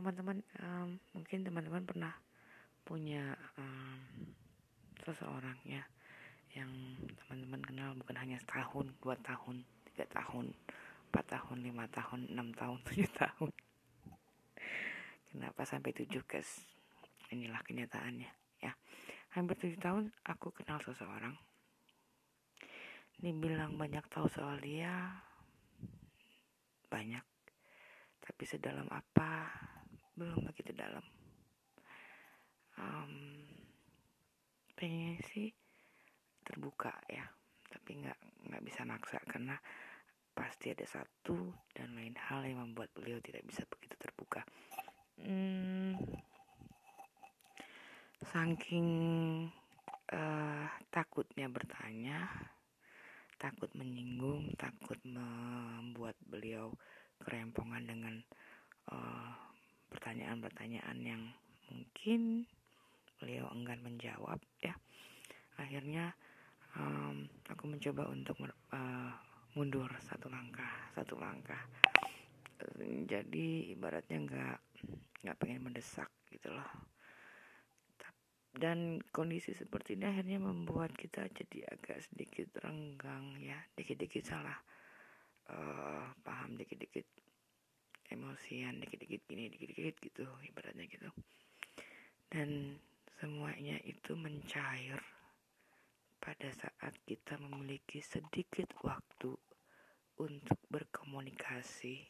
teman-teman um, mungkin teman-teman pernah punya um, seseorang ya yang teman-teman kenal bukan hanya setahun dua tahun tiga tahun empat tahun lima tahun enam tahun tujuh tahun. Kenapa sampai tujuh guys? Inilah kenyataannya ya. Hampir tujuh tahun aku kenal seseorang. Dibilang banyak tahu soal dia banyak tapi sedalam apa? Belum begitu dalam. Um, pengen sih terbuka ya tapi nggak nggak bisa maksa karena pasti ada satu dan lain hal yang membuat beliau tidak bisa begitu terbuka. Hmm, saking uh, takutnya bertanya takut menyinggung takut membuat beliau kerempongan dengan uh, pertanyaan-pertanyaan yang mungkin beliau enggan menjawab ya. Akhirnya um, aku mencoba untuk uh, mundur satu langkah satu langkah. Jadi ibaratnya nggak nggak pengen mendesak gitu loh. Dan kondisi seperti ini akhirnya membuat kita jadi agak sedikit renggang ya. Dikit-dikit salah uh, paham dikit-dikit emosian dikit-dikit gini dikit-dikit gitu ibaratnya gitu. Dan semuanya itu mencair pada saat kita memiliki sedikit waktu untuk berkomunikasi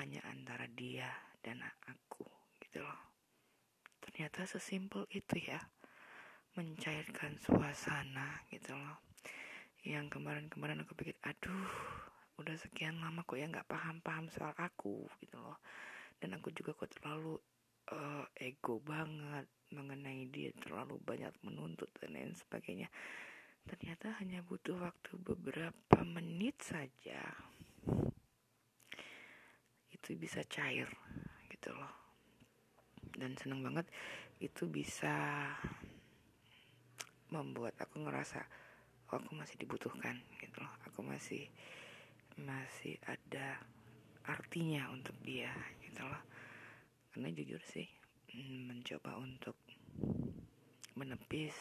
hanya antara dia dan aku gitu loh. Ternyata sesimpel itu ya mencairkan suasana gitu loh. Yang kemarin-kemarin aku pikir aduh udah sekian lama kok ya nggak paham-paham soal aku gitu loh. Dan aku juga kok terlalu uh, ego banget mengenai dia terlalu banyak menuntut dan lain sebagainya. Ternyata hanya butuh waktu beberapa menit saja. Itu bisa cair gitu loh. Dan seneng banget itu bisa membuat aku ngerasa oh, aku masih dibutuhkan gitu loh. Aku masih masih ada artinya untuk dia gitu loh. Karena jujur sih mm, mencoba untuk menepis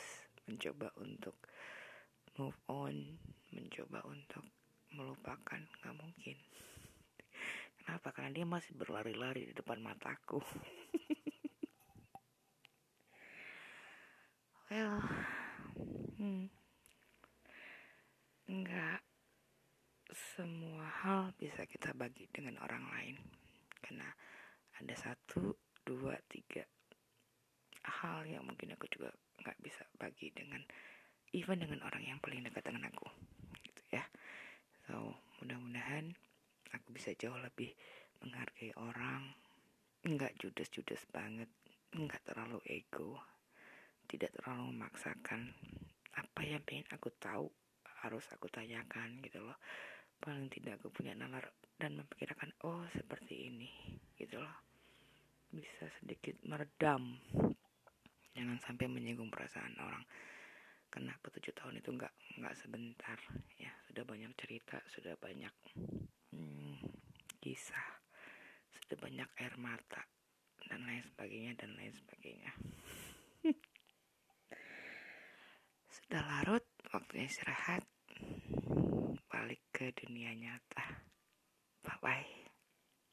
mencoba untuk move on mencoba untuk melupakan nggak mungkin. Kenapa? Karena dia masih berlari-lari di depan mataku. Well hmm, nggak semua hal bisa kita bagi dengan orang lain. Karena ada satu dua tiga hal yang mungkin aku juga nggak bisa bagi dengan even dengan orang yang paling dekat dengan aku gitu ya. So mudah-mudahan aku bisa jauh lebih menghargai orang. Nggak judes-judes banget nggak terlalu ego tidak terlalu memaksakan apa yang pengen aku tahu harus aku tanyakan gitu loh paling tidak aku punya nalar dan memperkirakan oh seperti ini gitu loh. Bisa sedikit meredam. Jangan sampai menyinggung perasaan orang. Kenapa tujuh tahun itu nggak nggak sebentar ya. Sudah banyak cerita sudah banyak hmm, kisah sudah banyak air mata dan lain sebagainya dan lain sebagainya. Sudah larut waktunya istirahat dunia nyata. Bye bye